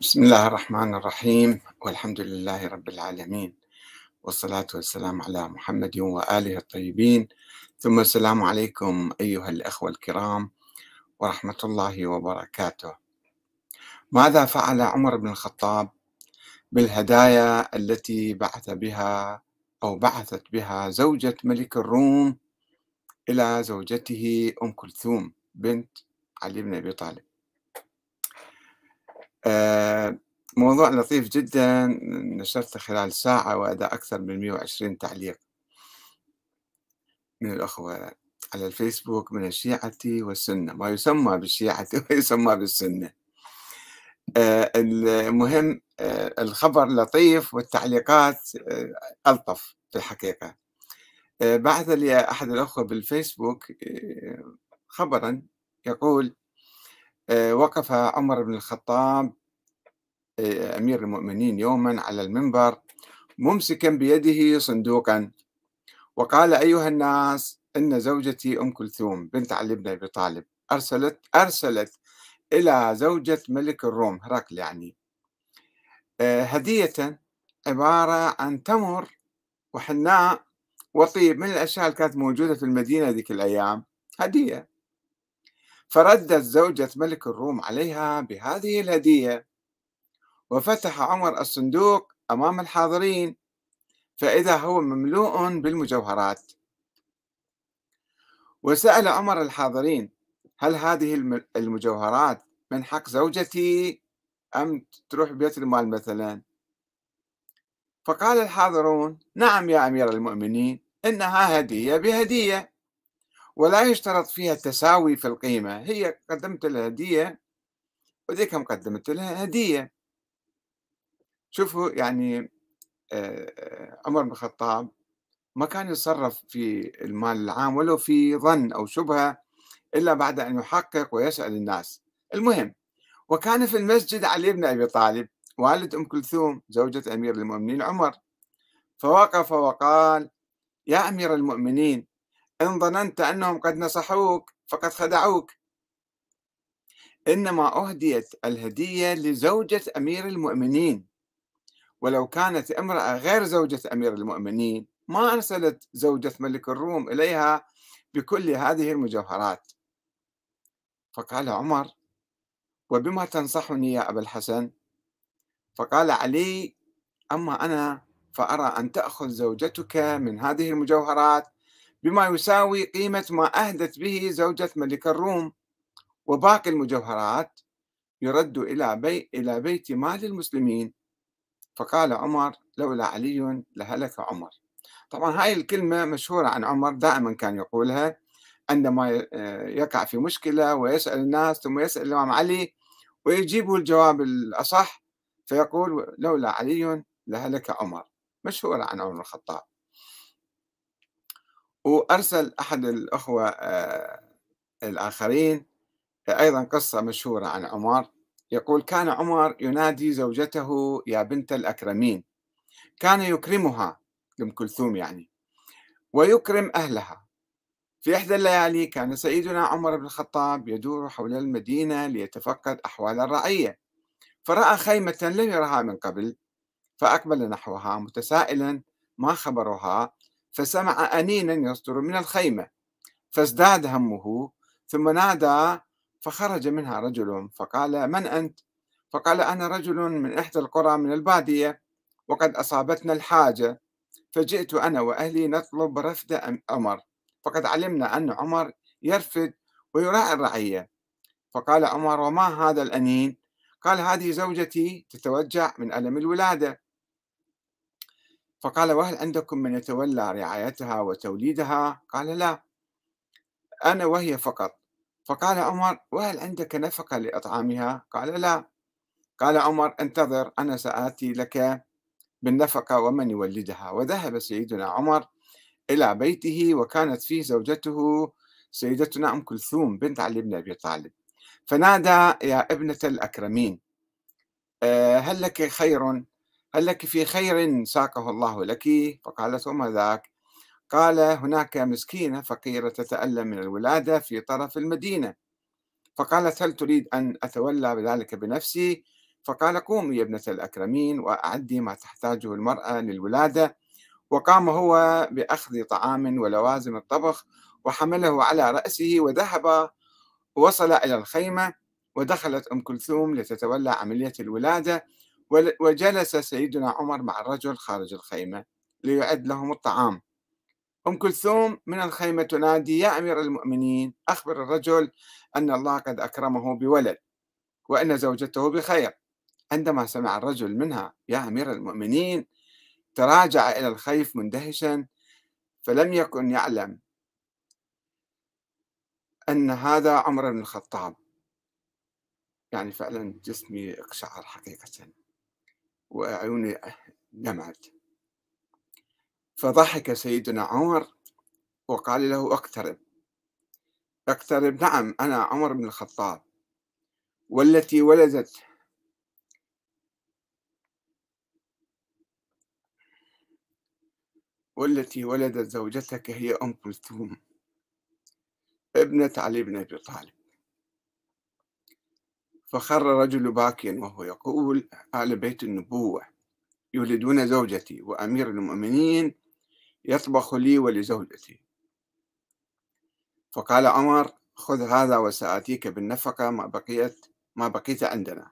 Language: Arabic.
بسم الله الرحمن الرحيم والحمد لله رب العالمين والصلاة والسلام على محمد وآله الطيبين. ثم السلام عليكم أيها الأخوة الكرام ورحمة الله وبركاته. ماذا فعل عمر بن الخطاب بالهدايا التي بعث بها أو بعثت بها زوجة ملك الروم إلى زوجته أم كلثوم بنت علي بن أبي طالب؟ موضوع لطيف جدا نشرته خلال ساعة وأدى أكثر من 120 تعليق. من الأخوة على الفيسبوك من الشيعة والسنة. ما يسمى بالشيعة ويسمى بالسنة. آه، المهم آه، الخبر لطيف والتعليقات ألطف في الحقيقة. بعث لي أحد الأخوة بالفيسبوك خبرا يقول آه، وقف عمر بن الخطاب آه، أمير المؤمنين يوما على المنبر ممسكا بيده صندوقا وقال أيها الناس إن زوجتي أم كلثوم بنت علي بن أبي طالب أرسلت أرسلت إلى زوجة ملك الروم هرقل يعني. آه، هدية عبارة عن تمر وحناء وطيب من الأشياء اللي كانت موجودة في المدينة ذيك الأيام هدية. فردت زوجة ملك الروم عليها بهذه الهدية. وفتح عمر الصندوق أمام الحاضرين فإذا هو مملوء بالمجوهرات. وسأل عمر الحاضرين هل هذه المجوهرات من حق زوجتي أم تروح بيت المال مثلا؟ فقال الحاضرون نعم يا أمير المؤمنين إنها هدية بهدية. ولا يشترط فيها التساوي في القيمة. هي قدمت لها هدية وذيك قدمت لها هدية. شوفوا يعني عمر بن الخطاب ما كان يتصرف في المال العام ولو في ظن أو شبهة إلا بعد أن يحقق ويسأل الناس. المهم وكان في المسجد علي بن أبي طالب والد أم كلثوم زوجة أمير المؤمنين عمر. فوقف وقال يا أمير المؤمنين إن ظننت أنهم قد نصحوك فقد خدعوك. إنما أهديت الهدية لزوجة أمير المؤمنين. ولو كانت امرأة غير زوجة أمير المؤمنين ما أرسلت زوجة ملك الروم إليها بكل هذه المجوهرات. فقال عمر وبما تنصحني يا أبا الحسن؟ فقال علي أما أنا فأرى أن تأخذ زوجتك من هذه المجوهرات بما يساوي قيمة ما أهدت به زوجة ملك الروم. وباقي المجوهرات يرد إلى بي إلى بيت مال المسلمين. فقال عمر لولا علي لهلك عمر. طبعا هاي الكلمة مشهورة عن عمر دائما كان يقولها. عندما يقع في مشكلة ويسأل الناس ثم يسأل الإمام علي ويجيبه الجواب الأصح فيقول لولا علي لهلك عمر. مشهورة عن عمر الخطاب. وأرسل أحد الأخوة آه، الآخرين أيضا قصة مشهورة عن عمر. يقول كان عمر ينادي زوجته يا بنت الأكرمين كان يكرمها أم كلثوم يعني ويكرم أهلها. في إحدى الليالي كان سيدنا عمر بن الخطاب يدور حول المدينة ليتفقد أحوال الرعية. فرأى خيمة لم يرها من قبل فأقبل نحوها متسائلا ما خبرها فسمع أنينا يصدر من الخيمة فازداد همه ثم نادى فخرج منها رجل فقال من أنت؟ فقال أنا رجل من إحدى القرى من البادية وقد أصابتنا الحاجة فجئت أنا وأهلي نطلب رفد عمر فقد علمنا أن عمر يرفد ويراعي الرعية فقال عمر وما هذا الأنين؟ قال هذه زوجتي تتوجع من ألم الولادة فقال وهل عندكم من يتولى رعايتها وتوليدها؟ قال لا أنا وهي فقط. فقال عمر وهل عندك نفقة لإطعامها؟ قال لا. قال عمر انتظر أنا سآتي لك بالنفقة ومن يولدها. وذهب سيدنا عمر إلى بيته وكانت فيه زوجته سيدتنا أم كلثوم بنت علي بن أبي طالب. فنادى يا ابنة الأكرمين آه، هل لك خير هل لك في خير ساقه الله لك؟ فقالت وما ذاك. قال هناك مسكينة فقيرة تتألم من الولادة في طرف المدينة. فقالت هل تريد أن أتولى بذلك بنفسي؟ فقال قومي يا ابنة الأكرمين وأعدي ما تحتاجه المرأة للولادة. وقام هو بأخذ طعام ولوازم الطبخ وحمله على رأسه وذهب ووصل إلى الخيمة. ودخلت أم كلثوم لتتولى عملية الولادة. وجلس سيدنا عمر مع الرجل خارج الخيمة ليعد لهم الطعام. أم كلثوم من الخيمة تنادي يا أمير المؤمنين أخبر الرجل أن الله قد أكرمه بولد وأن زوجته بخير. عندما سمع الرجل منها يا أمير المؤمنين تراجع إلى الخيف مندهشا فلم يكن يعلم أن هذا عمر بن الخطاب. يعني فعلا جسمي اقشعر حقيقة. وعيوني دمعت. فضحك سيدنا عمر وقال له اقترب. اقترب نعم أنا عمر بن الخطاب. والتي ولدت والتي ولدت زوجتك هي أم كلثوم. ابنة علي بن أبي طالب. فخر الرجل باكيا وهو يقول آل بيت النبوة يولدون زوجتي وأمير المؤمنين يطبخ لي ولزوجتي. فقال عمر خذ هذا وسآتيك بالنفقة ما بقيت ما بقيت عندنا.